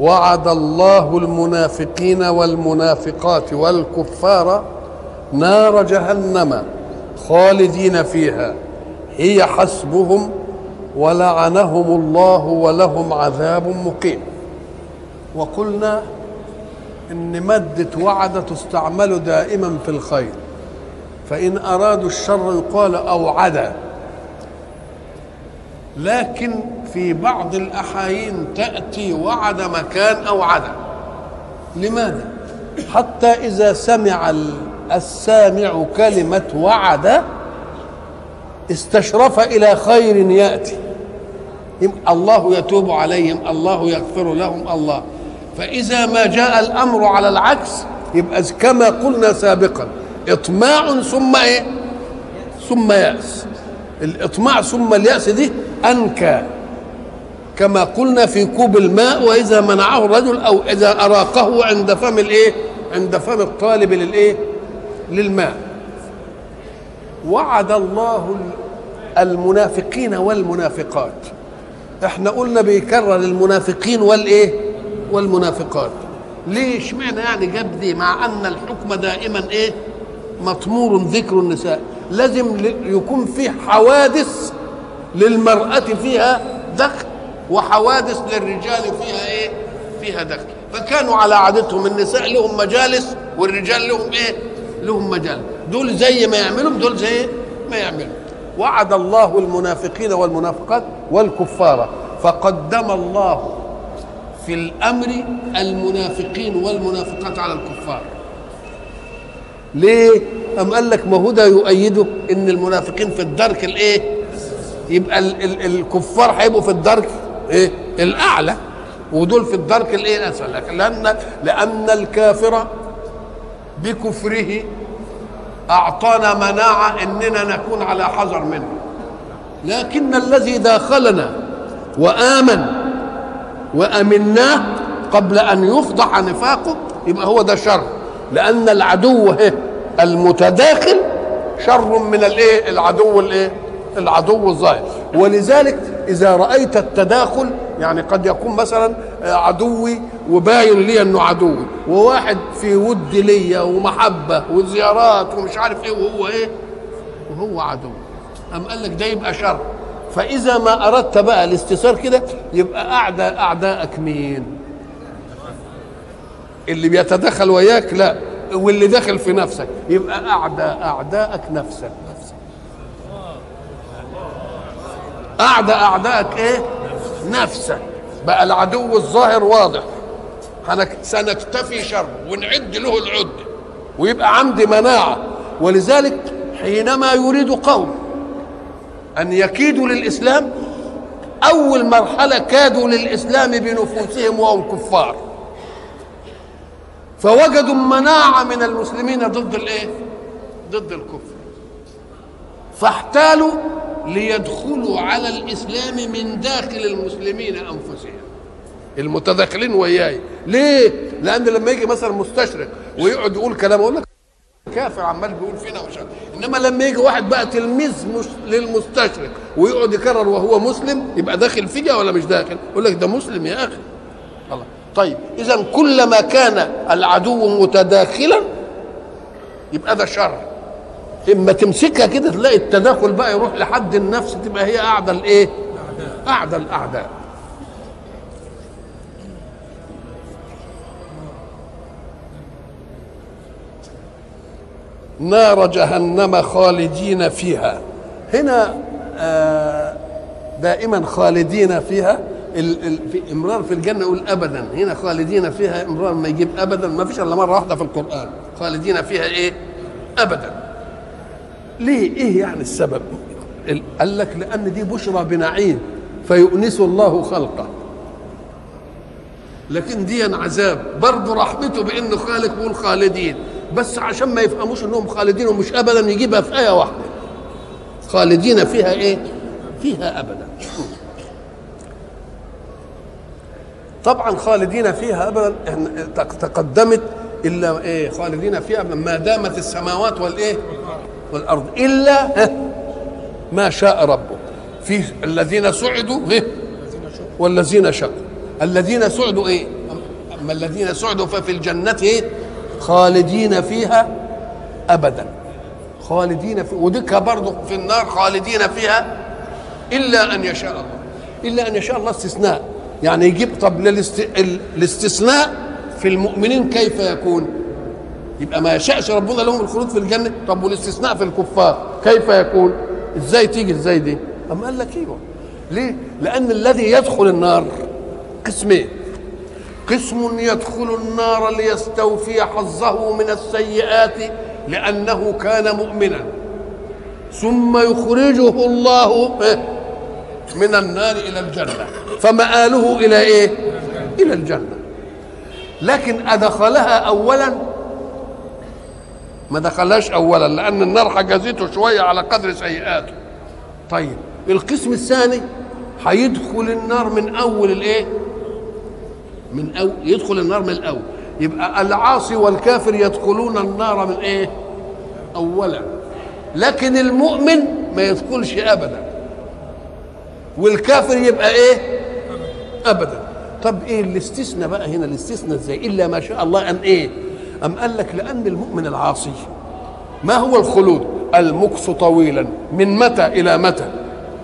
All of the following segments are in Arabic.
وعد الله المنافقين والمنافقات والكفار نار جهنم خالدين فيها. هي حسبهم ولعنهم الله ولهم عذاب مقيم. وقلنا إن ماده وعد تستعمل دائما في الخير. فإن أرادوا الشر يقال اوعد لكن في بعض الأحايين تأتي وعد مكان اوعد لماذا؟ حتى إذا سمع السامع كلمة وعد استشرف إلى خير يأتي. الله يتوب عليهم الله يغفر لهم الله. فإذا ما جاء الأمر على العكس يبقى كما قلنا سابقا إطماع ثم إيه؟ ثم يأس. الإطماع ثم اليأس دي أنكى. كما قلنا في كوب الماء وإذا منعه الرجل أو إذا أراقه عند فم الإيه؟ عند فم الطالب للإيه؟ للماء. وعد الله المنافقين والمنافقات. إحنا قلنا بيكرر المنافقين والإيه؟ والمنافقات. ليه اشمعنى يعني جاب دي مع أن الحكم دائما إيه؟ مطمور ذكر النساء. لازم يكون في حوادث للمرأة فيها دخل وحوادث للرجال فيها إيه؟ فيها دخل فكانوا على عادتهم النساء لهم مجالس والرجال لهم إيه؟ لهم مجال. دول زي ما يعملوا دول زي ما يعملوا. وعد الله المنافقين والمنافقات والكفار. فقدم الله في الأمر المنافقين والمنافقات على الكفار. ليه؟ أم قال لك ما هو ده يؤيده؟ إن المنافقين في الدرك الإيه؟ يبقى ال ال الكفار هيبقوا في الدرك. إيه الاعلى ودول في الدرك الايه الاسفل لأن لأن الكافر بكفره أعطانا مناعة إننا نكون على حذر منه. لكن الذي داخلنا وآمن وامناه قبل أن يفضح نفاقه يبقى هو ده شر. لأن العدو المتداخل شر من الإيه؟ العدو الإيه؟ العدو الظاهر. ولذلك إذا رأيت التداخل يعني قد يكون مثلا عدوي وباين لي أنه عدوي وواحد في ود ليا ومحبة وزيارات ومش عارف إيه وهو إيه؟ وهو عدو. أم قال لك ده يبقى شر. فإذا ما أردت بقى الاستثار كده يبقى أعداء اعدائك مين؟ اللي بيتدخل وياك لا واللي داخل في نفسك. يبقى أعداء اعدائك نفسك. اعدى اعدائك إيه؟ نفسك. بقى العدو الظاهر واضح. سنكتفي شره ونعد له العده ويبقى عندي مناعة. ولذلك حينما يريد قوم أن يكيدوا للإسلام أول مرحلة كادوا للإسلام بنفوسهم وهم كفار. فوجدوا مناعة من المسلمين ضد الإيه؟ ضد الكفر. فاحتالوا ليدخلوا على الإسلام من داخل المسلمين أنفسهم. المتداخلين وياي. ليه؟ لأن لما يجي مثلا مستشرق ويقعد يقول كلام أقول لك كافر عمال بيقول فينا ومش إنما لما يجي واحد بقى تلميذ مش للمستشرق ويقعد يكرر وهو مسلم يبقى داخل فيها ولا مش داخل؟ يقول لك ده مسلم يا أخي. الله. طيب اذا كلما كان العدو متداخلا يبقى ده شر. إما تمسكها كده تلاقي التداخل بقى يروح لحد النفس تبقى هي اعدى الايه اعدى الاعداء نار جهنم خالدين فيها. هنا آه دائما خالدين فيها. في إمرار في الجنة يقول ابدا. هنا خالدين فيها إمرار ما يجيب ابدا. ما فيش إلا مرة واحدة في القرآن. خالدين فيها إيه؟ ابدا. ليه؟ إيه يعني السبب؟ قال لك لأن دي بشرى بنعيم فيؤنس الله خلقه. لكن دي عذاب. برضه رحمته بإنه خالق بيقول خالدين بس عشان ما يفهموش إنهم خالدين ومش ابدا يجيبها في آية واحدة. خالدين فيها إيه؟ فيها ابدا. طبعا خالدين فيها ابدا تقدمت إلا إيه؟ خالدين فيها ما دامت السماوات والإيه؟ والأرض إلا ما شاء ربك. في الذين سعدوا والذين شقوا الذين سعدوا إيه؟ أما الذين سعدوا ففي الجنة إيه خالدين فيها ابدا. خالدين في وديك برضه في النار خالدين فيها إلا أن يشاء الله. إلا أن يشاء الله استثناء. يعني يجيب طب للاست... الاستثناء في المؤمنين كيف يكون؟ يبقى ما يشاءش ربنا لهم الخلود في الجنة. طب والاستثناء في الكفار؟ كيف يكون؟ إزاي تيجي إزاي دي؟ أما قال لك إيوه. ليه؟ لأن الذي يدخل النار قسمين قسم يدخل النار ليستوفي حظه من السيئات لأنه كان مؤمنا. ثم يخرجه الله من النار إلى الجنة. فمآله إلى إيه؟ إلى الجنة. لكن أدخلها اولا ما دخلهاش اولا لأن النار حجزته شوية على قدر سيئاته. طيب القسم الثاني هيدخل النار من أول الإيه؟ من أو يدخل النار من الأول. يبقى العاصي والكافر يدخلون النار من إيه؟ اولا. لكن المؤمن ما يدخلش ابدا. والكافر يبقى إيه؟ ابدا. طب إيه الاستثناء بقى هنا؟ الاستثناء إزاي؟ إلا ما شاء الله أن إيه؟ أم قال لك لأن المؤمن العاصي؟ ما هو الخلود؟ المكث طويلا. من متى إلى متى؟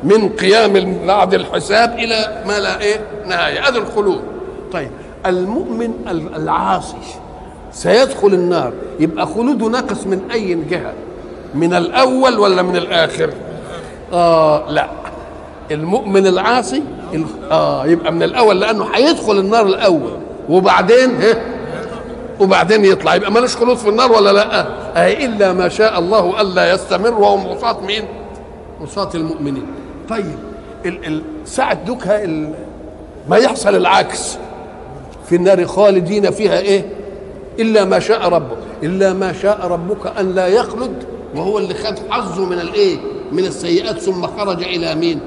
من قيام بعد الحساب إلى ما لا إيه؟ نهاية. هذا الخلود. طيب المؤمن العاصي سيدخل النار. يبقى خلوده ناقص من أي جهة؟ من الأول ولا من الآخر؟ آه لا. المؤمن العاصي آه يبقى من الأول لأنه هيدخل النار الأول. وبعدين ها وبعدين يطلع. يبقى مالوش خلود في النار ولا لا؟ آه إلا ما شاء الله ألا يستمر وهم عصاة مين؟ عصاة المؤمنين. طيب ال ال ساعة دوكها ما يحصل العكس. في النار خالدين فيها إيه؟ إلا ما شاء ربك إلا ما شاء ربك أن لا يخلد وهو اللي خد حظه من الإيه؟ من السيئات ثم خرج إلى مين؟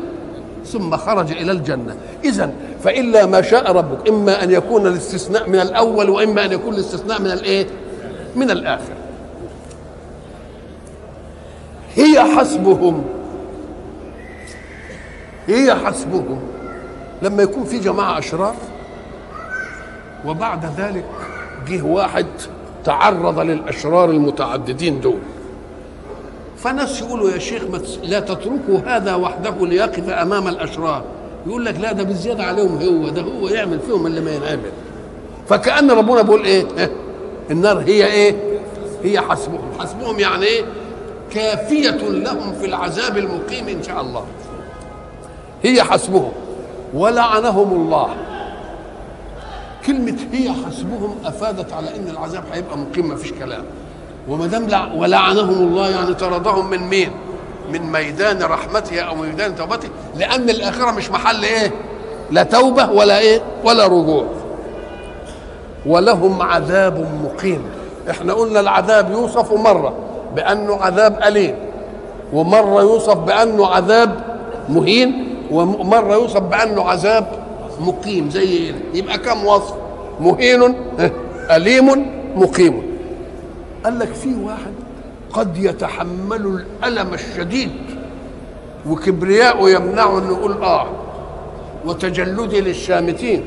ثم خرج إلى الجنة. اذا فإلا ما شاء ربك إما أن يكون الاستثناء من الأول وإما أن يكون الاستثناء من الإيه؟ من الآخر. هي حسبهم. هي حسبهم. لما يكون في جماعة اشرار وبعد ذلك جه واحد تعرض للأشرار المتعددين دول. فناس يقولوا يا شيخ لا تتركوا هذا وحده ليقف أمام الأشرار. يقول لك لا ده بالزياده عليهم هو ده هو يعمل فيهم اللي ما ينعمل. فكأن ربنا بيقول إيه؟ النار هي إيه؟ هي حسبهم. حسبهم يعني إيه كافية لهم في العذاب المقيم إن شاء الله. هي حسبهم. ولعنهم الله. كلمة هي حسبهم أفادت على أن العذاب هيبقى مقيم ما فيش كلام. وما دام ولعنهم الله يعني طردهم من مين؟ من ميدان رحمته أو ميدان توبته. لأن الآخرة مش محل إيه؟ لا توبة ولا إيه؟ ولا رجوع. ولهم عذاب مقيم. إحنا قلنا العذاب يوصف مرة بأنه عذاب أليم ومرة يوصف بأنه عذاب مهين ومرة يوصف بأنه عذاب مقيم. زي هنا يبقى كم وصف؟ مهين أليم مقيم. قال لك في واحد قد يتحمل الألم الشديد وكبرياءه يمنعه إنه يقول آه وتجلدي للشامتين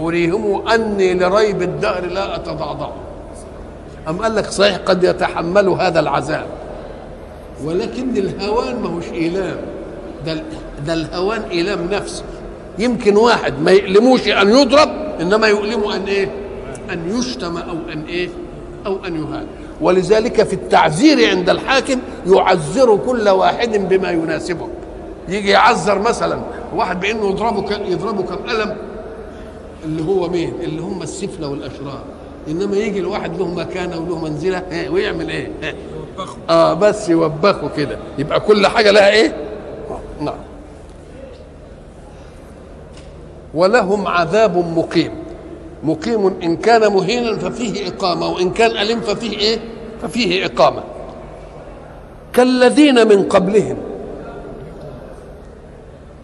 أريهم أني لريب الدهر لا أتضعضع. أم قال لك صحيح قد يتحمل هذا العذاب ولكن الهوان ما هوش إيلام. ده, ده الهوان إيلام نفسي يمكن واحد ما يؤلموش أن يضرب إنما يؤلمه أن إيه؟ أن يشتم أو أن إيه؟ أو أن يهان. ولذلك في التعزير عند الحاكم يعزر كل واحد بما يناسبه. يجي يعذر مثلا واحد بإنه يضربه يضربه كم قلم اللي هو مين؟ اللي هم السفلة والأشرار. إنما يجي الواحد له مكانة وله منزلة ويعمل إيه؟ آه بس يوبخه كده. يبقى كل حاجة لها إيه. نعم. ولهم عذاب مقيم. مقيم إن كان مهينا ففيه إقامة وإن كان أليم ففيه إيه؟ ففيه إقامة. كالذين من قبلهم.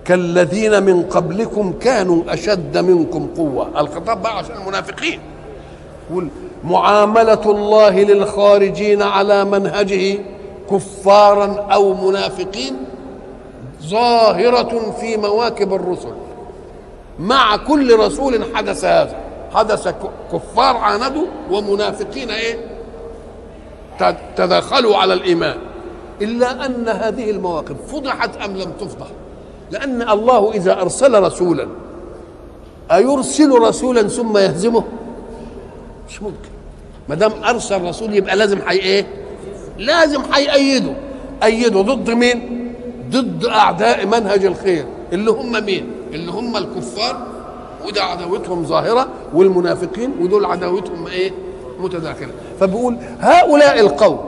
كالذين من قبلكم كانوا أشد منكم قوة. الخطاب بقى عشان المنافقين. يقول معاملة الله للخارجين على منهجه كفارا أو منافقين ظاهرة في مواكب الرسل. مع كل رسول حدث هذا. حدث كفار عاندوا ومنافقين إيه؟ تدخلوا على الإيمان. إلا أن هذه المواقف فضحت أم لم تفضح؟ لأن الله إذا أرسل رسولا أيرسل رسولا ثم يهزمه؟ مش ممكن. ما دام أرسل رسول يبقى لازم حي إيه؟ لازم هيأيده أيده ضد مين؟ ضد أعداء منهج الخير. اللي هم مين؟ اللي هم الكفار وده عداوتهم ظاهرة والمنافقين ودول عداوتهم إيه؟ متداخلة فبيقول هؤلاء القوم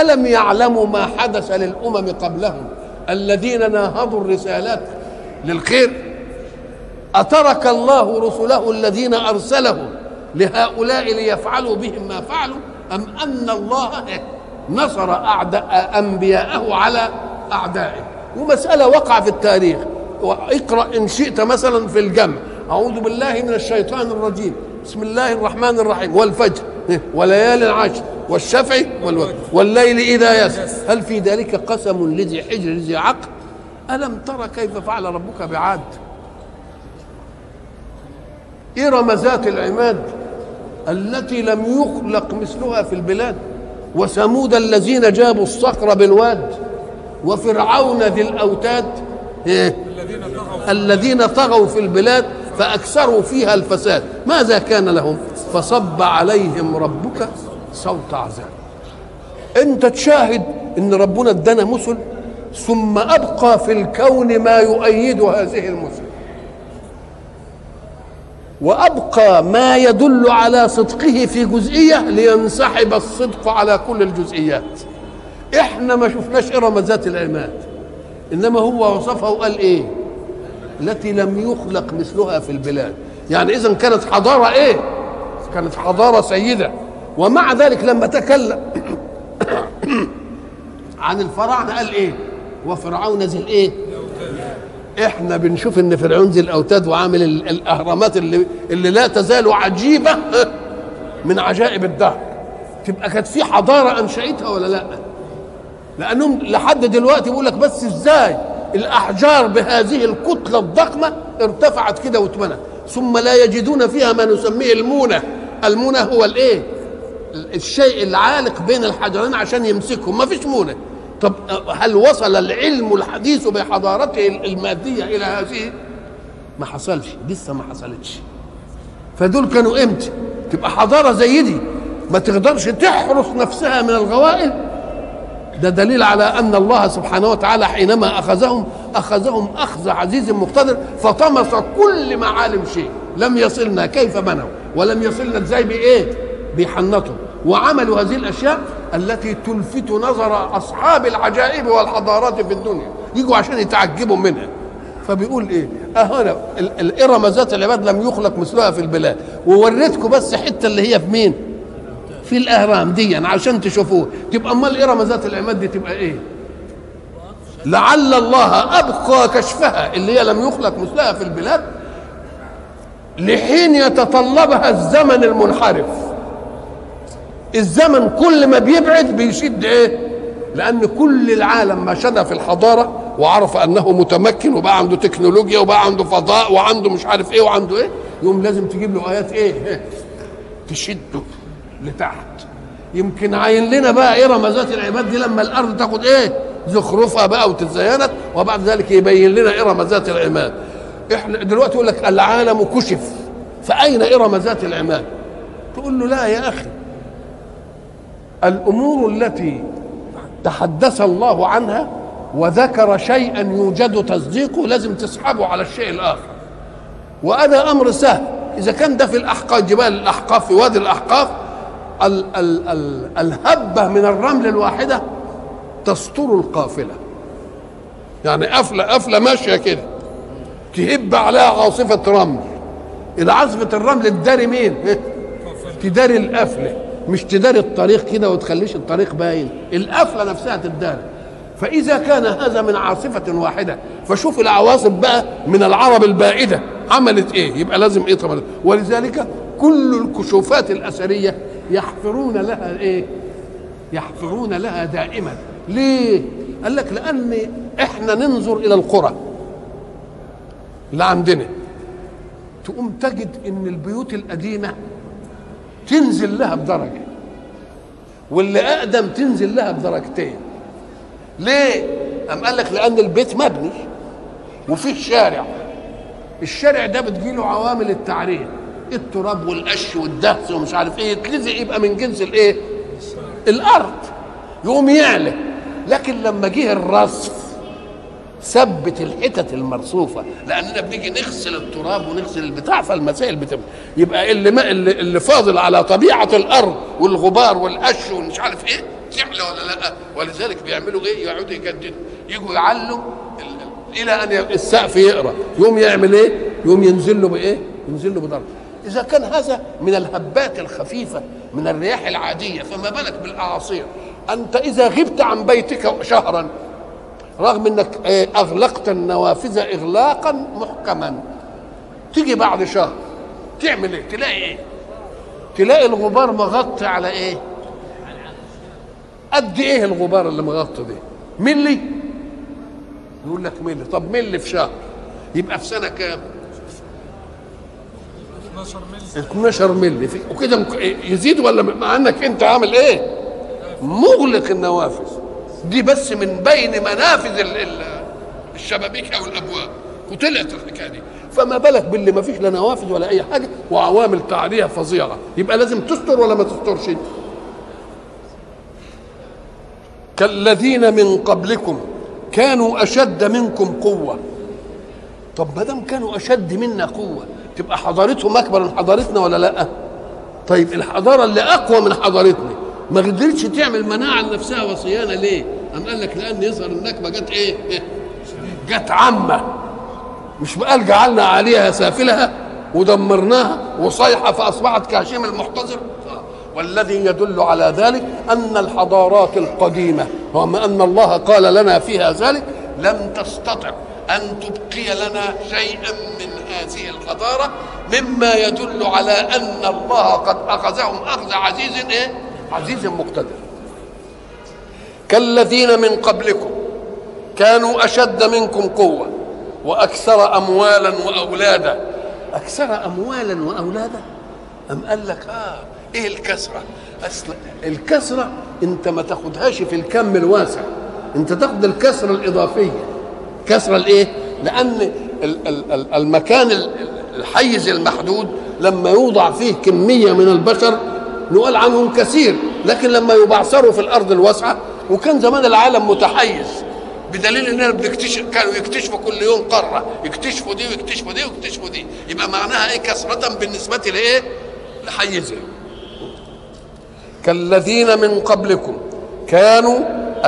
ألم يعلموا ما حدث للأمم قبلهم الذين ناهضوا الرسالات للخير؟ أترك الله رسله الذين أرسلهم لهؤلاء ليفعلوا بهم ما فعلوا؟ أم أن الله نصر أعداء أنبياءه على أعدائه؟ ومسألة وقع في التاريخ. اقرأ إن شئت مثلا في الجمع. أعوذ بالله من الشيطان الرجيم. بسم الله الرحمن الرحيم. والفجر وليال العشر والشفع والوتر والليل إذا يسر. هل في ذلك قسم لذي حجر لذي عقل؟ ألم ترى كيف فعل ربك بعاد؟ إرم ذات العماد التي لم يخلق مثلها في البلاد وثمود الذين جابوا الصخر بالواد وفرعون ذي الأوتاد إيه؟ الذين طغوا في البلاد فأكثروا فيها الفساد. ماذا كان لهم؟ فصب عليهم ربك صوت عذاب. أنت تشاهد إن ربنا ادانا مثل ثم أبقى في الكون ما يؤيد هذه المثل وأبقى ما يدل على صدقه في جزئية لينسحب الصدق على كل الجزئيات. إحنا ما شفناش إرم ذات العماد. إنما هو وصفها وقال إيه؟ التي لم يخلق مثلها في البلاد. يعني اذا كانت حضارة إيه؟ كانت حضارة سيدة. ومع ذلك لما تكلم عن الفراعنة. قال إيه؟ وفرعون ذي الإيه؟ إحنا بنشوف إن فرعون ذي الأوتاد وعامل الأهرامات اللي اللي لا تزال عجيبة من عجائب الدهر. تبقى كانت في حضارة أنشأتها ولا لا؟ لأنهم لحد دلوقتي بيقول لك بس إزاي؟ الأحجار بهذه الكتلة الضخمة ارتفعت كده واتمنت ثم لا يجدون فيها ما نسميه المونة. المونة هو الإيه؟ الشيء العالق بين الحجرين عشان يمسكهم. ما فيش مونة. طب هل وصل العلم الحديث بحضارته المادية إلى هذه؟ ما حصلش. لسه ما حصلتش. فدول كانوا إمتى؟ تبقى حضارة زي دي. ما تقدرش تحرس نفسها من الغوائل ده دليل على أن الله سبحانه وتعالى حينما أخذهم أخذهم أخذ عزيز مقتدر فطمس كل معالم شيء. لم يصلنا كيف بنوا ولم يصلنا إزاي بإيه؟ بيحنطوا وعملوا هذه الأشياء التي تلفت نظر أصحاب العجائب والحضارات في الدنيا. يجوا عشان يتعجبوا منها. فبيقول إيه؟ أهنا الإرم ذات العباد لم يخلق مثلها في البلاد. ووريتكم بس حتة اللي هي في مين؟ في الاهرام دي عشان تشوفوه. تبقى أمال الإرم ذات العماد دي تبقى إيه؟ لعل الله أبقى كشفها اللي هي لم يخلق مثلها في البلاد لحين يتطلبها الزمن المنحرف. الزمن كل ما بيبعد بيشد إيه؟ لأن كل العالم ما شد في الحضارة وعرف أنه متمكن وبقى عنده تكنولوجيا وبقى عنده فضاء وعنده مش عارف إيه وعنده إيه يوم لازم تجيب له آيات إيه, إيه؟ تشده. لتحت. يمكن عين لنا بقى إيه رمزات العباد دي لما الأرض تاخد إيه زخرفها بقى وتتزينت وبعد ذلك يبين لنا إيه رمزات العماد. إحنا دلوقتي يقول لك العالم كشف فأين إيه رمزات العماد؟ تقول له لا يا أخي. الأمور التي تحدث الله عنها وذكر شيئا يوجد تصديقه لازم تسحبه على الشيء الآخر. وهذا أمر سهل إذا كان ده في الأحقاف جبال الأحقاف في وادي الأحقاف ال ال ال الهبة من الرمل الواحدة تستر القافلة. يعني قفلة قفلة ماشية كده. تهب عليها عاصفة رمل. العزبة الرمل تداري مين؟ تداري القفلة. مش تداري الطريق كده وتخليش الطريق باين. القفلة نفسها تداري. فإذا كان هذا من عاصفة واحدة فشوف العواصف بقى من العرب البائدة. عملت إيه؟ يبقى لازم إيه طبعا؟ ولذلك كل الكشوفات الأثرية يحفرون لها إيه؟ يحفرون لها دائما. ليه؟ قال لك لأن إحنا ننظر إلى القرى. اللي عندنا. تقوم تجد إن البيوت القديمة تنزل لها بدرجة واللي أقدم تنزل لها بدرجتين. ليه؟ أم قال لك لأن البيت مبني وفيه الشارع الشارع ده بتجيله عوامل التعرية التراب والقش والدهس ومش عارف إيه يتلزق يبقى من جنس الإيه؟ الأرض. يقوم يعلى. لكن لما جه الرصف ثبت الحتت المرصوفة. لأننا بنيجي نغسل التراب ونغسل البتاع فالمسائل بتبقى. يبقى اللي ما اللي, اللي فاضل على طبيعة الأرض والغبار والقش ومش عارف إيه تعلى ولا لأ؟ ولذلك بيعملوا إيه؟ يقعدوا يجددوا. يجوا يعلوا إلى أن السقف يقرأ. يقوم يعمل إيه؟ يقوم ينزل له بإيه؟ ينزل له بدرجة. إذا كان هذا من الهبات الخفيفة من الرياح العادية فما بالك بالأعاصير؟ أنت إذا غبت عن بيتك شهرا رغم إنك أغلقت النوافذ اغلاقا محكما. تيجي بعد شهر تعمل إيه؟ تلاقي إيه؟ تلاقي الغبار مغطي على إيه؟ قد إيه الغبار اللي مغطي ده؟ ملي؟ يقول لك ملي. طب ملي في شهر؟ يبقى في سنة كام؟ 12 مللي. 12 ملي في وكده يزيد ولا مع انك انت عامل إيه؟ مغلق النوافذ. دي بس من بين منافذ ال- ال- الشبابيك أو الابواب. وطلعت الحكاية دي. فما بالك باللي ما فيش لا نوافذ ولا أي حاجة وعوامل تعريه فظيعة. يبقى لازم تستر ولا ما تسترش؟ كالذين من قبلكم كانوا أشد منكم قوة. طب ما دام كانوا أشد منا قوة تبقى حضارتهم أكبر من حضارتنا ولا لأ؟ طيب الحضارة اللي أقوى من حضارتنا ما قدرتش تعمل مناعة لنفسها وصيانة ليه؟ أم قال لك لأن يظهر النكبة جت إيه؟ جت عامة. مش قال جعلنا عليها سافلها ودمرناها وصيحه فأصبحت كهشيم المحتضر؟ والذي يدل على ذلك أن الحضارات القديمة رغم أن الله قال لنا فيها ذلك لم تستطع أن تبقي لنا شيئا من هذه الحضاره مما يدل على أن الله قد أخذهم أخذ عزيز إيه؟ عزيز مقتدر. كالذين من قبلكم كانوا أشد منكم قوة وأكثر اموالا وأولادا. أكثر اموالا وأولادا؟ أم قال لك آه إيه الكسرة؟ أصل الكسرة أنت ما تاخدهاش في الكم الواسع أنت تاخد الكسرة الإضافية كسره الايه؟ لأن ال- ال- ال- المكان ال- الحيز المحدود لما يوضع فيه كمية من البشر نقول عنهم كثير لكن لما يبعثروا في الأرض الواسعة وكان زمان العالم متحيز بدليل إننا بنكتشف كانوا يكتشفوا كل يوم قارة يكتشفوا دي ويكتشفوا دي ويكتشفوا دي يبقى معناها إيه كثره بالنسبة لإيه؟ لحيزهم كالذين من قبلكم كانوا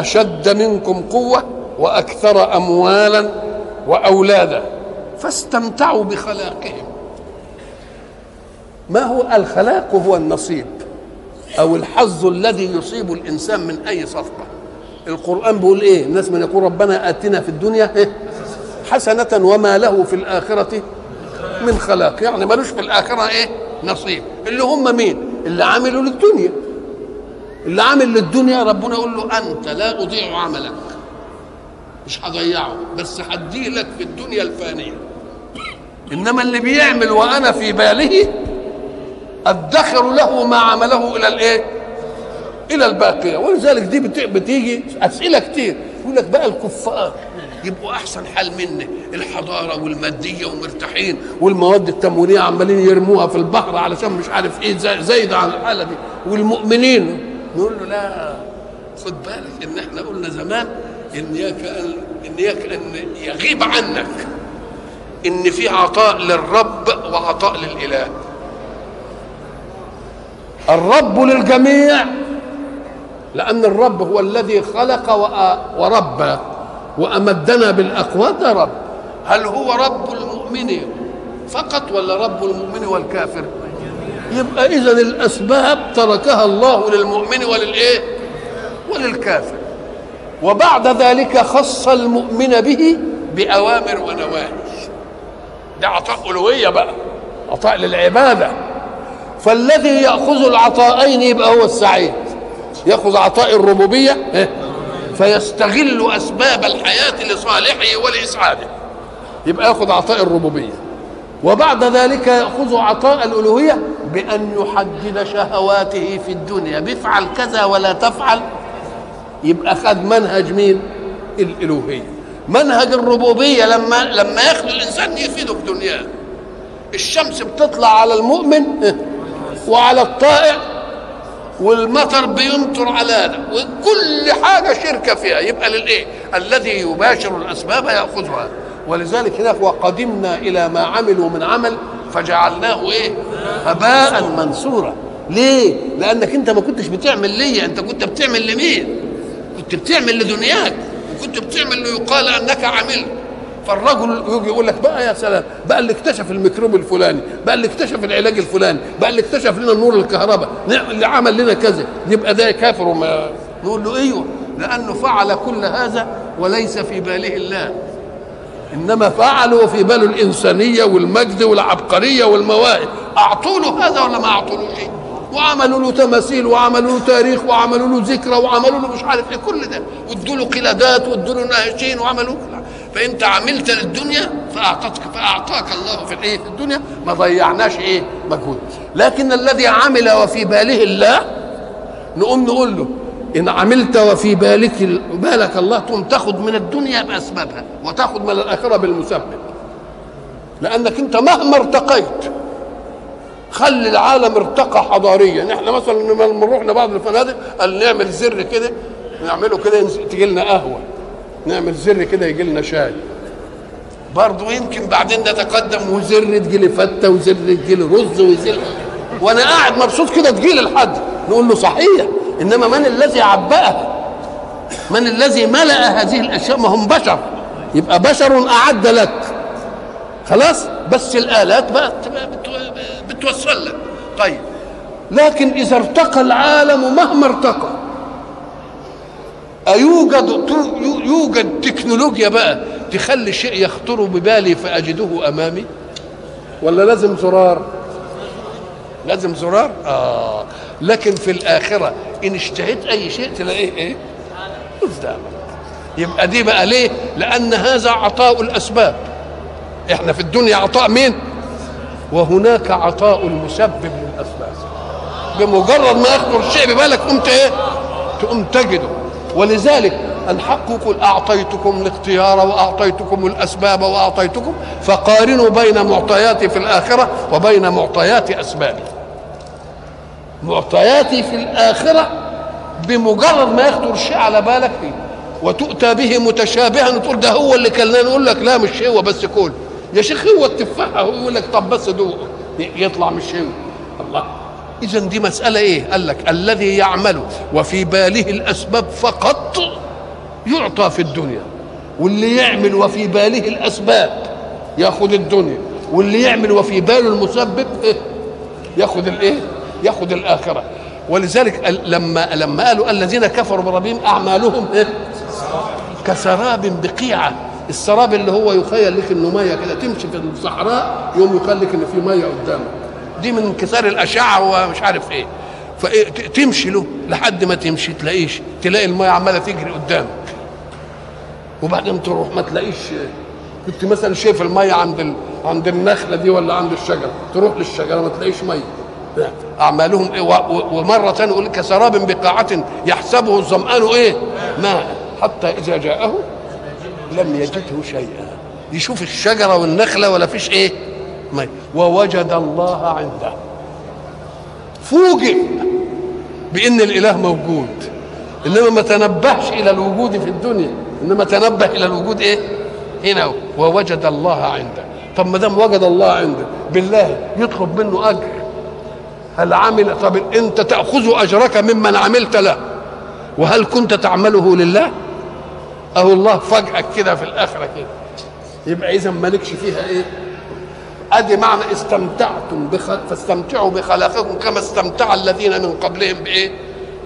أشد منكم قوة وأكثر اموالا وأولادا فاستمتعوا بخلاقهم. ما هو الخلاق؟ هو النصيب أو الحظ الذي يصيب الإنسان من أي صفقة. القرآن بيقول إيه؟ الناس من يقول ربنا آتنا في الدنيا إيه؟ حسنة وما له في الآخرة من خلاق. يعني ملوش في الآخرة إيه؟ نصيب. اللي هم مين؟ اللي عملوا للدنيا. اللي عامل للدنيا ربنا يقول له أنت لا اضيع عملك. مش هضيعه بس هديه لك في الدنيا الفانية. إنما اللي بيعمل وأنا في باله أدخر له ما عمله إلى الإيه؟ إلى الباقية. ولذلك دي بت- بتيجي أسئلة كتير. يقول لك بقى الكفار يبقوا أحسن حال منا الحضارة والمادية ومرتاحين والمواد التموينيه عمالين يرموها في البحر علشان مش عارف إيه زي- زايدة عن الحالة دي. والمؤمنين نقول له لا خد بالك إن إحنا قلنا زمان ان يك ان ان يك أن يغيب عنك. إن في عطاء للرب وعطاء للإله. الرب للجميع لأن الرب هو الذي خلق وربى وأمدنا بالأقوات رب. هل هو رب المؤمن فقط ولا رب المؤمن والكافر؟ يبقى اذا الأسباب تركها الله للمؤمن وللإيه؟ وللكافر. وبعد ذلك خص المؤمن به بأوامر ونواهي. ده عطاء ألوهية بقى عطاء للعبادة. فالذي يأخذ العطاءين يبقى هو السعيد. يأخذ عطاء الربوبية إيه؟ فيستغل أسباب الحياة لصالحه ولإسعاده. يبقى يأخذ عطاء الربوبية. وبعد ذلك يأخذ عطاء الألوهية بأن يحدد شهواته في الدنيا. بفعل كذا ولا تفعل يبقى خد منهج مين؟ الالوهيه منهج الربوبية. لما لما يخلق الإنسان يفيده في دنياه. الشمس بتطلع على المؤمن وعلى الطائع والمطر بيمطر على ده وكل حاجة شركة فيها. يبقى للإيه؟ الذي يباشر الأسباب يأخذها. ولذلك هناك وقدمنا إلى ما عملوا من عمل فجعلناه إيه؟ هباء منصورا ليه؟ لأنك أنت ما كنتش بتعمل ليا. أنت كنت بتعمل لمين؟ كنت بتعمل لدنياك وكنت بتعمل ليقال أنك عملت فالرجل يجي يقول لك بقى يا سلام بقى اللي اكتشف الميكروب الفلاني بقى اللي اكتشف العلاج الفلاني بقى اللي اكتشف لنا النور الكهرباء اللي عمل لنا كذا. يبقى ده كافر وما نقول له إيوه لأنه فعل كل هذا وليس في باله الله. إنما فعلوا في باله الإنسانية والمجد والعبقرية والمواهب اعطوا له هذا ولا ما اعطوا له شيء؟ وعملوا له تماثيل وعملوا له تاريخ وعملوا له ذكرى وعملوا له مش عارف إيه كل ده. وادوا له قلادات وادوا له نهشين وعملوا فإنت عملت للدنيا فأعطتك فأعطاك الله في الايه في الدنيا ما ضيعناش إيه؟ مجهود. لكن الذي عمل وفي باله الله نقوم نقول له إن عملت وفي بالك بالك الله تقوم تاخذ من الدنيا بأسبابها وتاخذ من الآخرة بالمسبب. لأنك أنت مهما ارتقيت خلي العالم ارتقى حضاريا. إحنا مثلا لما نروح لبعض الفنادق قال نعمل زر كده نعمله كده تجي لنا قهوة. نعمل زر كده يجي لنا شاي. برضه يمكن بعدين نتقدم وزر تجي لي فتة وزر تجي لي رز وزر وأنا قاعد مبسوط كده تجي لي لحد. نقول له صحيح. إنما من الذي عبأها من الذي ملأ هذه الأشياء؟ ما هم بشر. يبقى بشر أعد لك. خلاص؟ بس الآلات بقى. بتوصل لك طيب. لكن إذا ارتقى العالم مهما ارتقى أيوجد يوجد تكنولوجيا بقى تخلي شيء يخطر ببالي فأجده أمامي؟ ولا لازم زرار؟ لازم زرار؟ آه. لكن في الآخرة إن اشتهيت أي شيء تلاقيه إيه؟ قدامك. يبقى دي بقى ليه؟ لأن هذا عطاء الأسباب. إحنا في الدنيا عطاء مين؟ وهناك عطاء المسبب للأسباب. بمجرد ما يخطر الشيء ببالك قمت إيه؟ تقوم تجده. ولذلك الحق يقول أعطيتكم الاختيار وأعطيتكم الأسباب وأعطيتكم فقارنوا بين معطياتي في الآخرة وبين معطيات أسبابي. معطياتي في الآخرة بمجرد ما يخطر الشيء على بالك فيه. وتؤتى به متشابها وتقول ده هو اللي كلنا نقول لك لا مش هو بس كل. يا شيخ هو التفاحة هو يقول لك طب بس دوقه يطلع مش هو الله. اذا دي مسألة إيه؟ قال لك الذي يعمل وفي باله الأسباب فقط يعطى في الدنيا واللي يعمل وفي باله الأسباب ياخذ الدنيا واللي يعمل وفي باله المسبب إيه؟ ياخذ الايه ياخذ الآخرة. ولذلك لما لما قالوا الذين كفروا بربهم أعمالهم إيه؟ كسراب بقيعة. السراب اللي هو يخيل لك إنه ميه كده تمشي في الصحراء يوم يخيل لك ان في ميه قدامك دي من انكسار الأشعة ومش عارف إيه. فتمشي له لحد ما تمشي تلاقيش تلاقي الميه عمالة تجري قدامك. وبعدين تروح ما تلاقيش كنت مثلا شايف الميه عند ال... عند النخلة دي ولا عند الشجرة تروح للشجرة ما تلاقيش ميه أعمالهم إيه و... ومرة ثانية يقول كسراب بقاعة يحسبه الظمآن إيه؟ ماء. حتى إذا جاءه لم يجده شيئا. يشوف الشجرة والنخلة ولا فيش إيه؟ مية ووجد الله عنده. فوجئ بإن الإله موجود. إنما ما تنبهش إلى الوجود في الدنيا. إنما تنبه إلى الوجود إيه؟ هنا ووجد الله عنده. طب ما دام وجد الله عنده بالله يطلب منه أجر. هل عمل طب أنت تأخذ أجرك ممن عملت له؟ وهل كنت تعمله لله؟ أهو الله فجأة كده في الآخرة كده. يبقى إذا مالكش فيها إيه؟ أدي معنى استمتعتم بخ... فاستمتعوا بخلاقكم كما استمتع الذين من قبلهم بإيه؟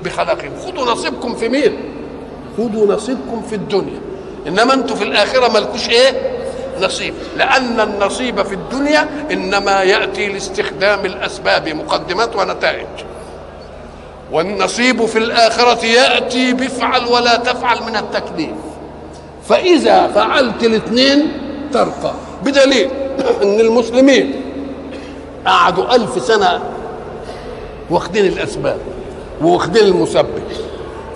بخلاقهم. خذوا نصيبكم في مين؟ خذوا نصيبكم في الدنيا. إنما أنتم في الآخرة مالكوش إيه؟ نصيب. لأن النصيب في الدنيا إنما يأتي لاستخدام الأسباب مقدمات ونتائج. والنصيب في الآخرة يأتي بفعل ولا تفعل من التكليف. فإذا فعلت الاثنين ترقى. بدليل إن المسلمين قعدوا ألف سنة واخدين الأسباب واخدين المسبب.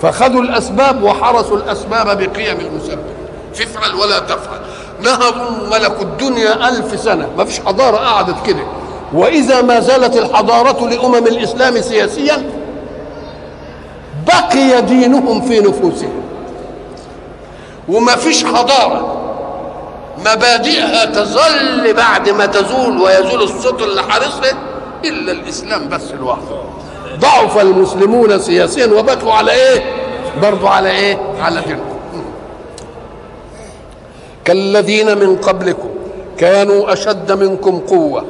فخذوا الأسباب وحرسوا الأسباب بقيم المسبب. تفعل ولا تفعل. نهضوا ملكوا الدنيا ألف سنة. ما فيش حضارة قعدت كده. وإذا ما زالت الحضارة لأمم الإسلام سياسيا بقي دينهم في نفوسهم. وما فيش حضارة. مبادئها تظل بعد ما تزول ويزول الصوت اللي حارسها إلا الإسلام بس لوحده. ضعف المسلمون سياسيا وبكوا على إيه؟ برضو على إيه؟ على دينهم. كالذين من قبلكم كانوا أشد منكم قوة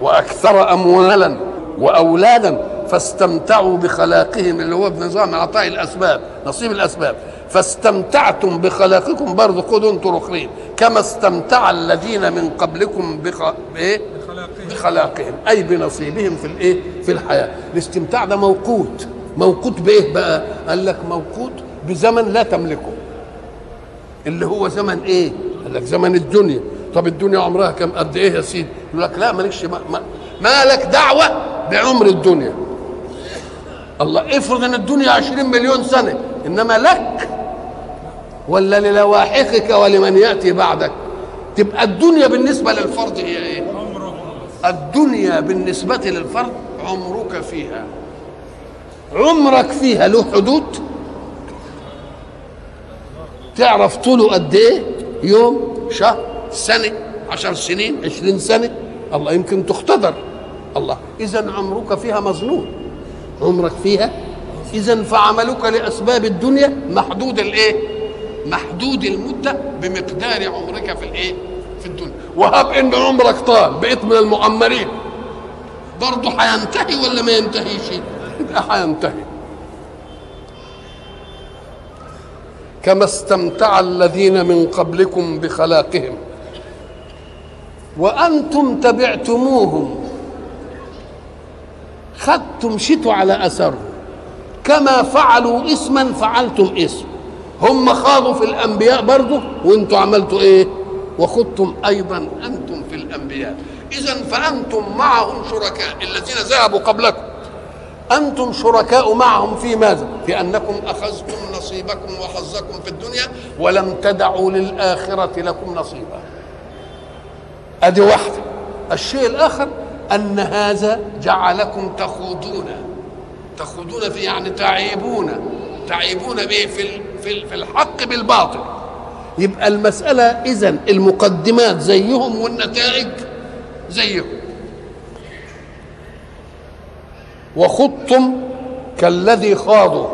وأكثر اموالا وأولادا فاستمتعوا بخلاقهم اللي هو بنظام اعطاء الأسباب نصيب الأسباب. فاستمتعتم بخلاقكم برضه خذوا أنتم اخرين كما استمتع الذين من قبلكم بخ... بايه؟ بخلاقهم أي بنصيبهم في الإيه؟ في الحياة الاستمتاع ده موقوت موقوت بإيه بقى؟ قال لك موقوت بزمن لا تملكه اللي هو زمن إيه؟ قال لك زمن الدنيا طب الدنيا عمرها كم قد إيه يا سيدي؟ يقول لك لا مالكش ما, ما, ما لك دعوة بعمر الدنيا الله افرض إن الدنيا عشرين مليون سنة إنما لك ولا للواحقك ولمن يأتي بعدك. تبقى الدنيا بالنسبة للفرد هي إيه؟ الدنيا بالنسبة للفرد عمرك فيها. عمرك فيها له حدود. تعرف طوله قد إيه؟ يوم شهر سنة عشر سنين عشرين سنة. الله يمكن تختبر. الله. اذا عمرك فيها مظنون عمرك فيها اذا فعملك لأسباب الدنيا محدود الإيه؟ محدود المدة بمقدار عمرك في الايه؟ في الدنيا. وهب إن عمرك طال بقيت من المعمرين برضه هينتهي ولا ما ينتهيش؟ هينتهي كما استمتع الذين من قبلكم بخلاقهم. وأنتم تبعتموهم. خدتم شتوا على أثرهم. كما فعلوا اسما فعلتم اسم هم خاضوا في الأنبياء برضه وأنتم عملتوا إيه؟ وخضتم أيضا أنتم في الأنبياء. اذا فأنتم معهم شركاء الذين ذهبوا قبلكم. أنتم شركاء معهم في ماذا؟ في أنكم أخذتم نصيبكم وحظكم في الدنيا ولم تدعوا للآخرة لكم نصيبا. أدي واحدة. الشيء الآخر أن هذا جعلكم تخوضون. تخوضون في يعني تعيبون. تعيبون به في في في الحق بالباطل. يبقى المسألة إذا المقدمات زيهم والنتائج زيهم. وخضتم كالذي خاضوا.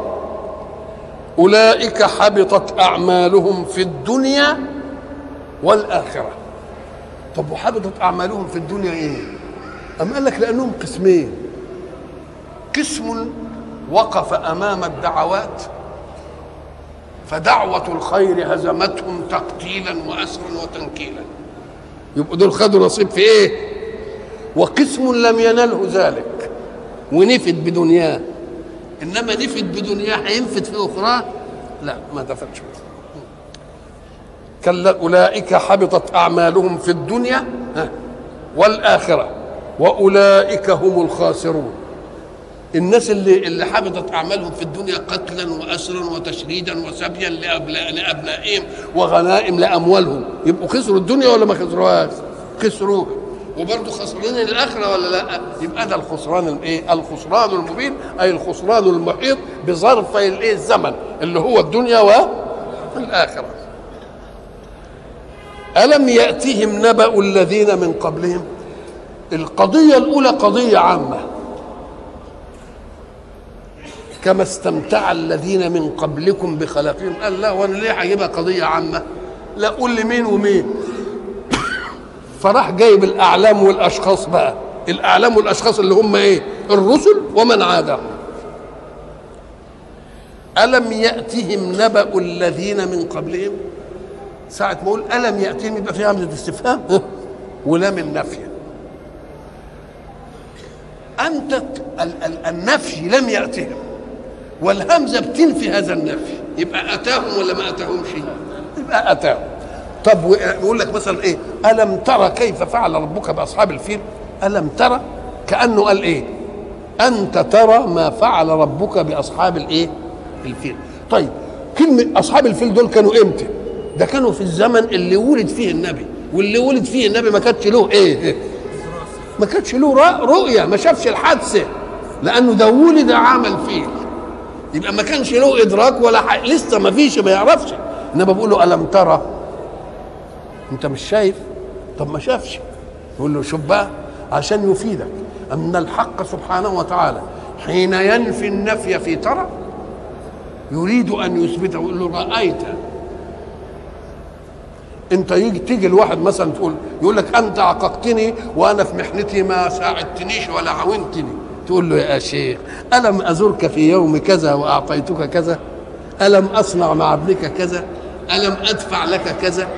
أولئك حبطت أعمالهم في الدنيا والآخرة. طب وحبطت أعمالهم في الدنيا إيه؟ أم قال لك لأنهم قسمين. قسم وقف أمام الدعوات فدعوة الخير هزمتهم تقتيلا وأسرا وتنكيلا. يبقوا دول خدوا نصيب في إيه؟ وقسم لم ينله ذلك. ونفد بدنياه. إنما نفد بدنياه هينفد في أخرى؟ لا ما دفنش كلا أولئك حبطت أعمالهم في الدنيا والآخرة. وأولئك هم الخاسرون. الناس اللي اللي حبطت أعمالهم في الدنيا قتلا واسرا وتشريدا وسبيا لأبنائهم وغنائم لأموالهم يبقوا خسروا الدنيا ولا ما خسروهاش؟ خسروها وبرضه خسرانين الآخرة ولا لأ؟ يبقى ده الخسران الايه؟ الخسران المبين أي الخسران المحيط بظرفي الإيه؟ الزمن اللي هو الدنيا والآخرة. ألم ياتهم نبأ الذين من قبلهم؟ القضية الأولى قضية عامة كما استمتع الذين من قبلكم بخلاقهم قال لا وأنا ليه هجيبها قضية عامة؟ لا قول لي مين ومين. فراح جايب الأعلام والأشخاص بقى. الأعلام والأشخاص اللي هم إيه؟ الرسل ومن عادهم. ألم يأتهم نبأ الذين من قبلهم؟ ساعة ما أقول ألم يأتيهم يبقى في همزة استفهام. ولام النفي ال- النفي لم يأتهم. والهمزة بتنفي هذا النفي. يبقى أتاهم ولا ما أتاهمش؟ يبقى أتاهم. طب يقول لك مثلا إيه؟ ألم ترى كيف فعل ربك بأصحاب الفيل؟ ألم ترى؟ كأنه قال إيه؟ أنت ترى ما فعل ربك بأصحاب الإيه؟ الفيل. طيب كلمة أصحاب الفيل دول كانوا إمتى؟ ده كانوا في الزمن اللي ولد فيه النبي. واللي ولد فيه النبي ما كانش له إيه؟ ما كانش له رؤية ما شافش الحادثة. لأنه ده ولد عمل فيه. يبقى ما كانش له إدراك ولا حق. لسه ما فيش ما يعرفش. إنما بقول له ألم ترى؟ أنت مش شايف؟ طب ما شافش. يقول له شوف بقى عشان يفيدك. أن الحق سبحانه وتعالى حين ينفي النفي في ترى يريد أن يثبته. يقول له رأيت. أنت يجي تيجي الواحد مثلا تقول يقول لك أنت عققتني وأنا في محنتي ما ساعدتنيش ولا عاونتني. تقول له يا شيخ ألم أزرك في يوم كذا وأعطيتك كذا؟ ألم أصنع مع ابنك كذا؟ ألم أدفع لك كذا؟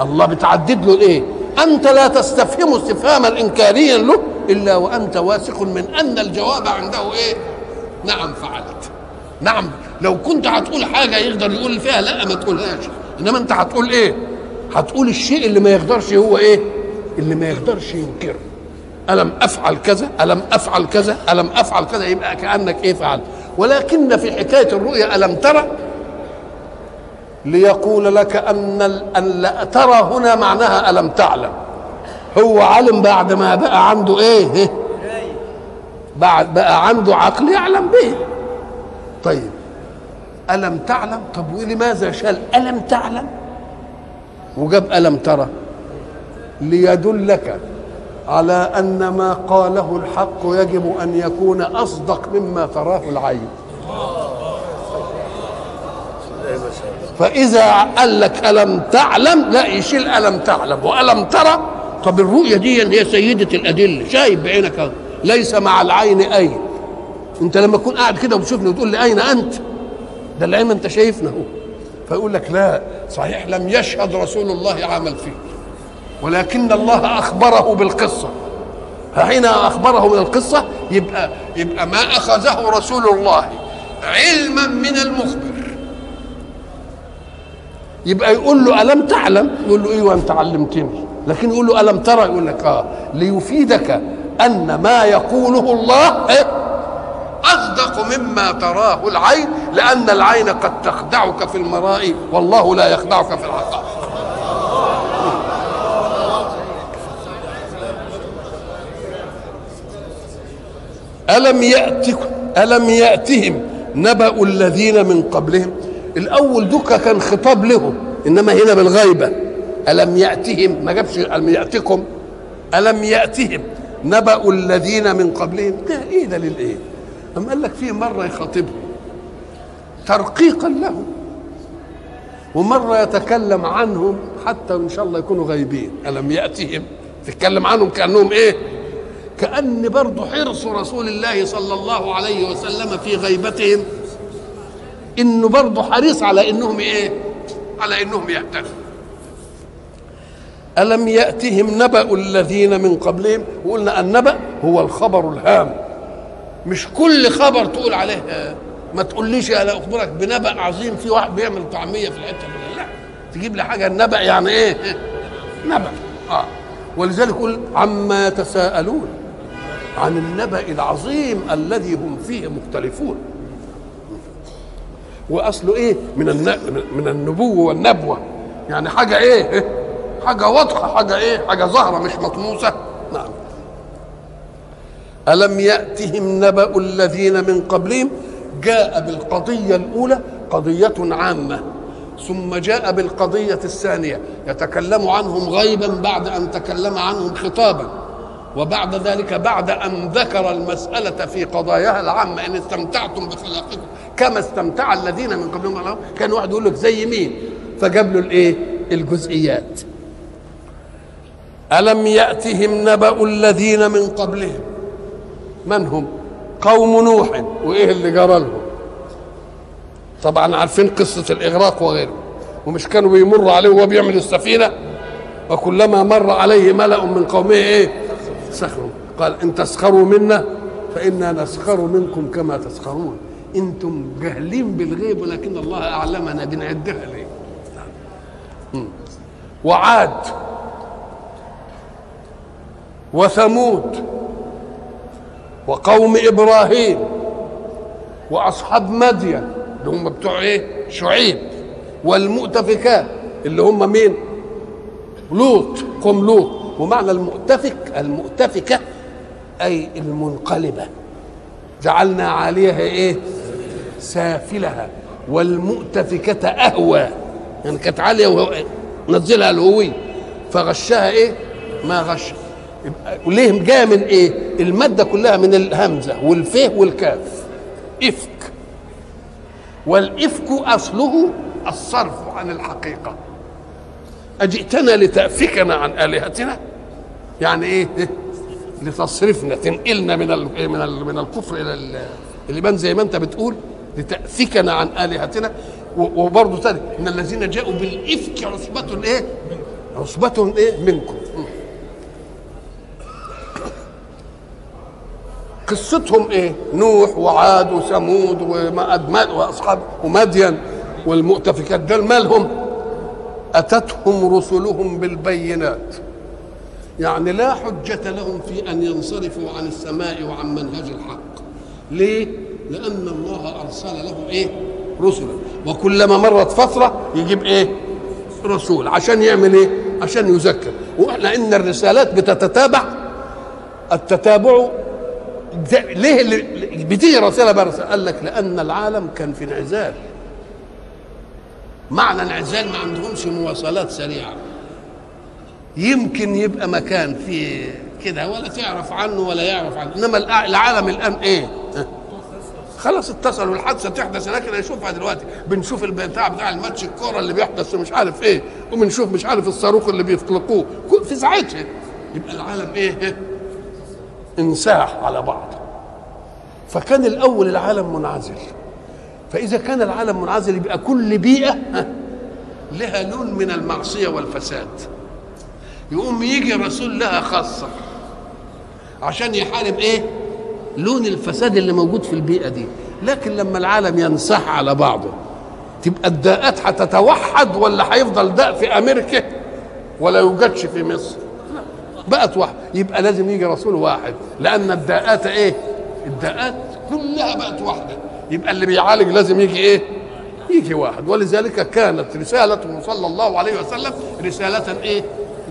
الله بتعدد له الايه أنت لا تستفهم استفهاما انكاريا له إلا وأنت واثق من أن الجواب عنده إيه؟ نعم فعلت. نعم لو كنت هتقول حاجة يقدر يقول فيها لا ما تقولهاش. إنما أنت هتقول إيه؟ هتقول الشيء اللي ما يقدرش هو إيه؟ اللي ما يقدرش ينكره. ألم أفعل كذا؟ ألم أفعل كذا؟ ألم أفعل كذا؟ يبقى كأنك إيه فعلت ولكن في حكاية الرؤيا ألم ترى؟ ليقول لك ال- أن لا ترى هنا معناها ألم تعلم. هو علم بعد ما بقى عنده إيه؟ إيه؟ بعد بقى عنده عقل يعلم به. طيب. ألم تعلم؟ طب ولماذا شال؟ ألم تعلم؟ وجاب ألم ترى. ليدلك على أن ما قاله الحق يجب أن يكون أصدق مما تراه العين. فإذا قال لك ألم تعلم؟ لا يشيل ألم تعلم. وألم ترى؟ طب الرؤية دي هي سيدة الأدلة شايف بعينك. ليس مع العين أين أنت لما تكون قاعد كده وتشوفني وتقول لي أين أنت؟ ده العين أنت شايفنا هو فيقول لك لا صحيح لم يشهد رسول الله عمل فيه. ولكن الله أخبره بالقصة. فحين أخبره من القصة يبقى يبقى ما أخذه رسول الله علما من المخبر. يبقى يقول له ألم تعلم؟ يقول له أيوه أنت علمتني. لكن يقول له ألم ترى؟ يقول لك آه ليفيدك أن ما يقوله الله إيه؟ أصدق مما تراه العين لأن العين قد تخدعك في المراء والله لا يخدعك في الحقائق ألم يأتكم ألم يأتهم نبأ الذين من قبلهم؟ الأول دكا كان خطاب لهم إنما هنا بالغيبة. ألم يأتهم؟ ما جابش ألم يأتكم؟ ألم يأتهم نبأ الذين من قبلهم؟ ده إيه ده للإيه أم قال لك فيه مرة يخاطبهم ترقيقا لهم ومرة يتكلم عنهم حتى إن شاء الله يكونوا غايبين ألم يأتهم؟ تتكلم عنهم كأنهم إيه؟ كأن برضه حرص رسول الله صلى الله عليه وسلم في غيبتهم. انه برضه حريص على إنهم إيه؟ على إنهم يهتدوا ألم يأتهم نبأ الذين من قبلهم؟ وقلنا النبأ هو الخبر الهام. مش كل خبر تقول عليه. آه، ما تقوليش أنا أخبرك بنبأ عظيم في واحد بيعمل طعمية في الحتة دي. لا تجيب لي حاجة. النبأ يعني إيه؟ نبأ. آه. ولذلك يقول عما يتساءلون عن النبأ العظيم الذي هم فيه مختلفون. وأصله إيه؟ من. من النبوة والنبوة. يعني حاجة إيه؟ حاجة واضحة حاجة إيه؟ حاجة ظاهرة مش مطموسة. نعم. ألم يأتهم نبأ الذين من قبلهم؟ جاء بالقضية الأولى قضية عامة ثم جاء بالقضية الثانية. يتكلم عنهم غيبا بعد أن تكلم عنهم خطابا. وبعد ذلك بعد أن ذكر المسألة في قضاياها العامة إن استمتعتم بخلاقكم كما استمتع الذين من قبلهم كان واحد يقول لك زي مين؟ فجاب له الإيه؟ الجزئيات. ألم يأتهم نبأ الذين من قبلهم؟ من هم؟ قوم نوح. وإيه اللي جرى لهم؟ طبعا عارفين قصة الإغراق وغيره. ومش كانوا بيمروا عليه وهو بيعمل السفينة؟ وكلما مر عليه ملأ من قومه إيه؟ سخروا. قال إن تسخروا منا فإنا نسخر منكم كما تسخرون. أنتم جاهلين بالغيب ولكن الله أعلمنا بنعدها ليه وعاد وثمود وقوم إبراهيم وأصحاب مدين اللي هم بتوع إيه؟ شعيب. والمؤتفكات اللي هم مين؟ لوط. قوم لوط. ومعنى المؤتفك المؤتفكة أي المنقلبة. جعلنا عاليها إيه؟ سافلها. والمؤتفكة أهوى. يعني كانت عالية وهو نزلها الهوي فغشها إيه؟ ما غش. وليه جاية من إيه؟ المادة كلها من الهمزة والفه والكاف. إفك. والإفك أصله الصرف عن الحقيقة. أجئتنا لتأفكنا عن آلهتنا؟ يعني إيه؟ لتصرفنا تنقلنا من من من الكفر إلى الايمان زي ما أنت بتقول لتأفكنا عن آلهتنا. وبرضه ثاني إن الذين جاءوا بالإفك عصبة إيه؟ عصبة إيه؟ منكم. قصتهم إيه؟ نوح وعاد وثمود ومأدمات وأصحاب ومدين والمؤتفكات دول مالهم؟ أتتهم رسلهم بالبينات يعني لا حجة لهم في أن ينصرفوا عن السماء وعن منهج الحق ليه؟ لأن الله أرسل لهم إيه؟ رسلا وكلما مرت فترة يجيب إيه؟ رسول عشان يعمل إيه؟ عشان يذكر وإحنا إن الرسالات بتتتابع التتابع ليه اللي بتيجي رسالة برسه قال لك لأن العالم كان في انعزال معنى انعزال ما عندهمش مواصلات سريعة. يمكن يبقى مكان فيه كده ولا تعرف عنه ولا يعرف عنه. إنما العالم الآن إيه؟ خلاص اتصلوا الحادثه تحدث هناك أنا دلوقتي. بنشوف البتاع بتاع الماتش الكورة اللي بيحدث ومش عارف إيه وبنشوف مش عارف الصاروخ اللي بيطلقوه في ساعتها يبقى العالم إيه؟ انساح على بعض. فكان الأول العالم منعزل. فإذا كان العالم منعزل يبقى كل بيئة لها لون من المعصية والفساد. يقوم يجي رسول لها خاصة عشان يحارب إيه؟ لون الفساد اللي موجود في البيئة دي. لكن لما العالم ينصح على بعضه تبقى الداءات هتتوحد ولا هيفضل داء في أمريكا ولا يوجدش في مصر؟ بقت واحد. يبقى لازم يجي رسول واحد. لأن الداءات إيه؟ الداءات كلها بقت واحدة. يبقى اللي بيعالج لازم يجي إيه؟ يجي واحد. ولذلك كانت رسالته صلى الله عليه وسلم رسالة إيه؟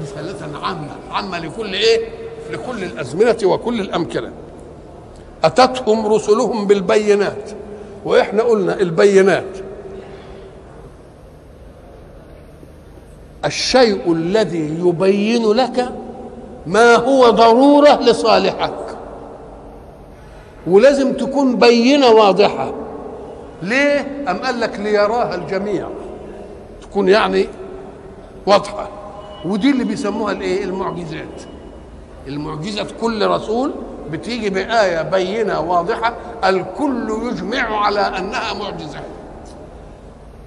رسالة عامة عامة لكل إيه؟ لكل الأزمنة وكل الأمكنة. أتتهم رسلهم بالبينات. وإحنا قلنا البينات. الشيء الذي يبين لك ما هو ضرورة لصالحك. ولازم تكون بينة واضحة. ليه؟ أم قال لك ليراها الجميع تكون يعني واضحة. ودي اللي بيسموها الإيه؟ المعجزات. المعجزة كل رسول بتيجي بآية بينة واضحة الكل يجمع على أنها معجزة.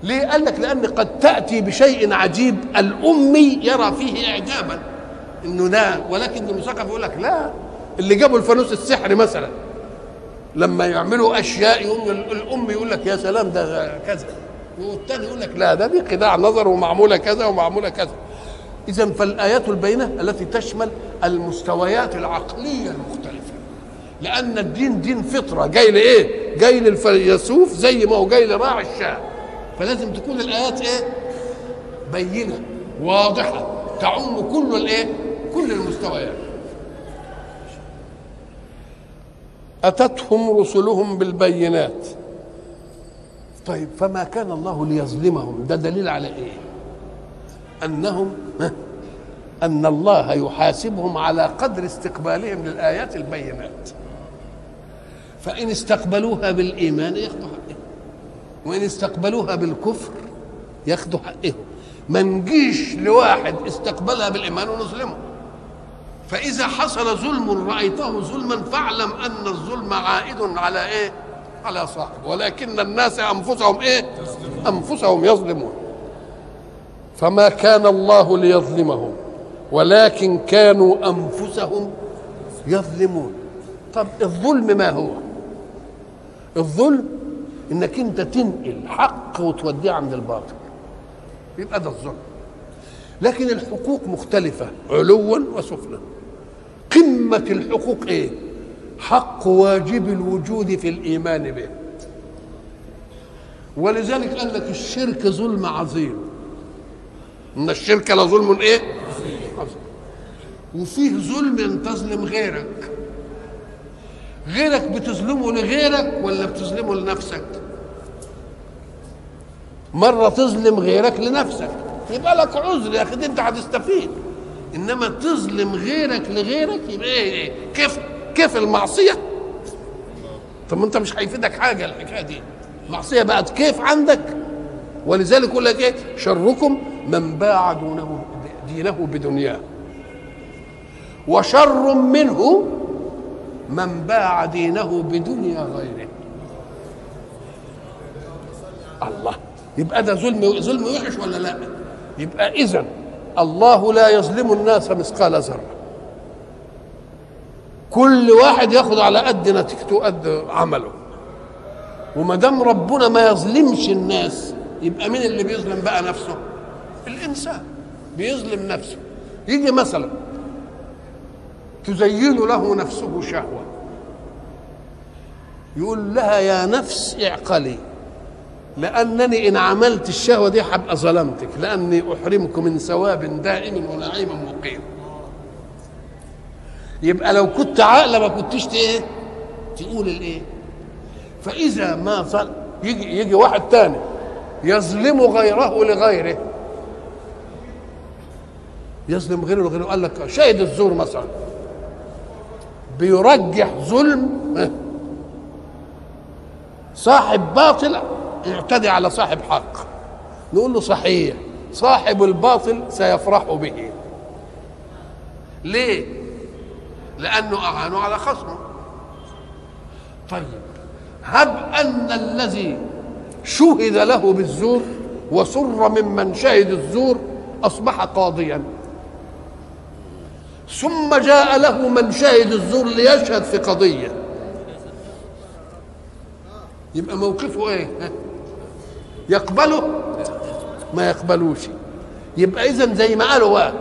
ليه؟ قال لك لأن قد تأتي بشيء عجيب الأمي يرى فيه إعجابا. إنه ده ولكن المثقف يقول لك لا. اللي جابوا الفانوس السحري مثلا. لما يعملوا أشياء يقوم الأم يقول لك يا سلام ده كذا والتاني يقول لك لا ده دي خداع نظر ومعمولة كذا ومعمولة كذا إذا فالآيات البينة التي تشمل المستويات العقلية المختلفة لأن الدين دين فطرة جاي لإيه؟ جاي للفيلسوف زي ما هو جاي لراعي الشاه فلازم تكون الآيات إيه؟ بينة واضحة تعم كل الإيه؟ كل المستويات أتتهم رسلهم بالبينات. طيب فما كان الله ليظلمهم؟ ده دليل على إيه؟ أنهم أن الله يحاسبهم على قدر استقبالهم للآيات البينات. فإن استقبلوها بالإيمان ياخذوا حقهم وإن استقبلوها بالكفر ياخذوا حقهم ما نجيش لواحد استقبلها بالإيمان ونظلمه. فإذا حصل ظلم رأيته ظلما فاعلم أن الظلم عائد على إيه؟ على صاحبه ولكن الناس أنفسهم إيه؟ أنفسهم يظلمون فما كان الله ليظلمهم ولكن كانوا أنفسهم يظلمون طب الظلم ما هو؟ الظلم إنك أنت تنقل حق وتوديه عند الباطل يبقى ده الظلم لكن الحقوق مختلفة علوا وسفلا قمة الحقوق إيه؟ حق واجب الوجود في الإيمان به. ولذلك قال لك الشرك ظلم عظيم. إن الشرك لظلم إيه؟ عظيم. وفيه ظلم إن تظلم غيرك. غيرك بتظلمه لغيرك ولا بتظلمه لنفسك؟ مرة تظلم غيرك لنفسك يبقى لك عذر يا أخي أنت هتستفيد. إنما تظلم غيرك لغيرك يبقى إيه, إيه؟ كيف كيف المعصية؟ طب ما أنت مش هيفيدك حاجة الحكاية دي. المعصية بقت كيف عندك؟ ولذلك يقول لك إيه؟ شركم من باع دونه دينه بدنياه. وشر منه من باع دينه بدنيا غيره. الله يبقى ده ظلم ظلم وحش ولا لا؟ يبقى اذا الله لا يظلم الناس مثقال ذرة. كل واحد ياخد على قد نتيجته قد عمله. وما دام ربنا ما يظلمش الناس يبقى مين اللي بيظلم بقى نفسه؟ الإنسان. بيظلم نفسه. يجي مثلا تزين له نفسه شهوة. يقول لها يا نفس اعقلي. لأنني إن عملت الشهوة دي هبقى ظلمتك لأني أحرمك من ثواب دائم ونعيم مقيم. يبقى لو كنت عاقلة ما كنتش إيه؟ تقول الايه فإذا ما ظل يجي يجي واحد تاني يظلم غيره لغيره. يظلم غيره لغيره قال لك شاهد الزور مثلا. بيرجح ظلم صاحب باطل يعتدي على صاحب حق. نقول له صحيح صاحب الباطل سيفرح به. ليه؟ لأنه اعانه على خصمه. طيب هب أن الذي شهد له بالزور وسر ممن شهد الزور أصبح قاضيا. ثم جاء له من شهد الزور ليشهد في قضية. يبقى موقفه إيه؟ يقبله ما يقبلوش. يبقى اذا زي ما قالوا بقى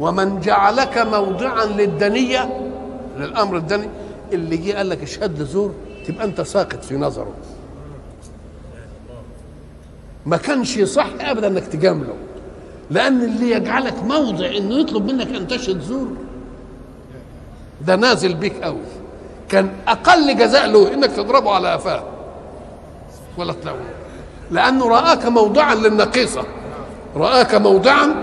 ومن جعلك موضعا للدنية للأمر الدني اللي جه قال لك اشهد لزور تبقى أنت ساقط في نظره. ما كانش يصح ابدا إنك تجامله لأن اللي يجعلك موضع إنه يطلب منك أن تشهد زور ده نازل بيك قوي كان أقل جزاء له إنك تضربه على قفاه ولا تلوه لأنه رآك موضعا للنقيصة. رآك موضعا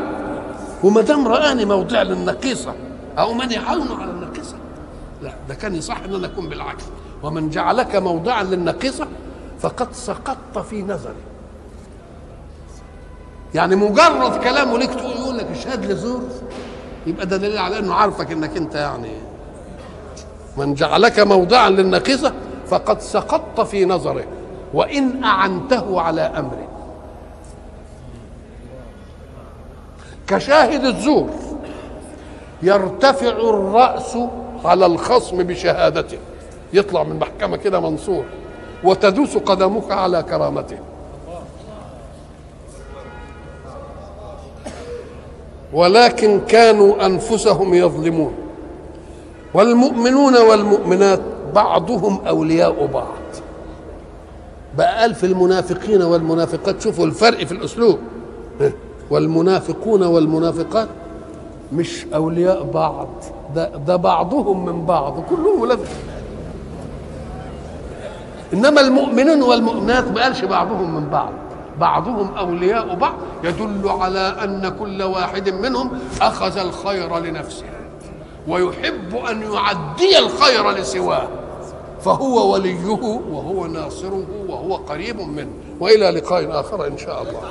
وما دام رآني موضع للنقيصة أو من يعاونه على النقيصة. لا ده كان يصح أن أنا اكون بالعكس. ومن جعلك موضعا للنقيصة فقد سقطت في نظري. يعني مجرد كلامه ليك تقول يقول لك اشهد لي زور يبقى ده دليل على إنه عارفك إنك أنت يعني. من جعلك موضعا للنقيصة فقد سقطت في نظره وإن أعنته على امره كشاهد الزور يرتفع الرأس على الخصم بشهادته. يطلع من المحكمه كده منصور وتدوس قدمك على كرامته. ولكن كانوا أنفسهم يظلمون. والمؤمنون والمؤمنات بعضهم أولياء بعض. بقى قال في المنافقين والمنافقات. شوفوا الفرق في الأسلوب. والمنافقون والمنافقات مش أولياء بعض. ده ده بعضهم من بعض. كلهم ولاد إنما المؤمنون والمؤمنات ما قالش بعضهم من بعض. بعضهم أولياء بعض. يدل على أن كل واحد منهم أخذ الخير لنفسه ويحب أن يعدي الخير لسواه. فهو وليه وهو ناصره وهو قريب منه. وإلى لقاء آخر إن شاء الله.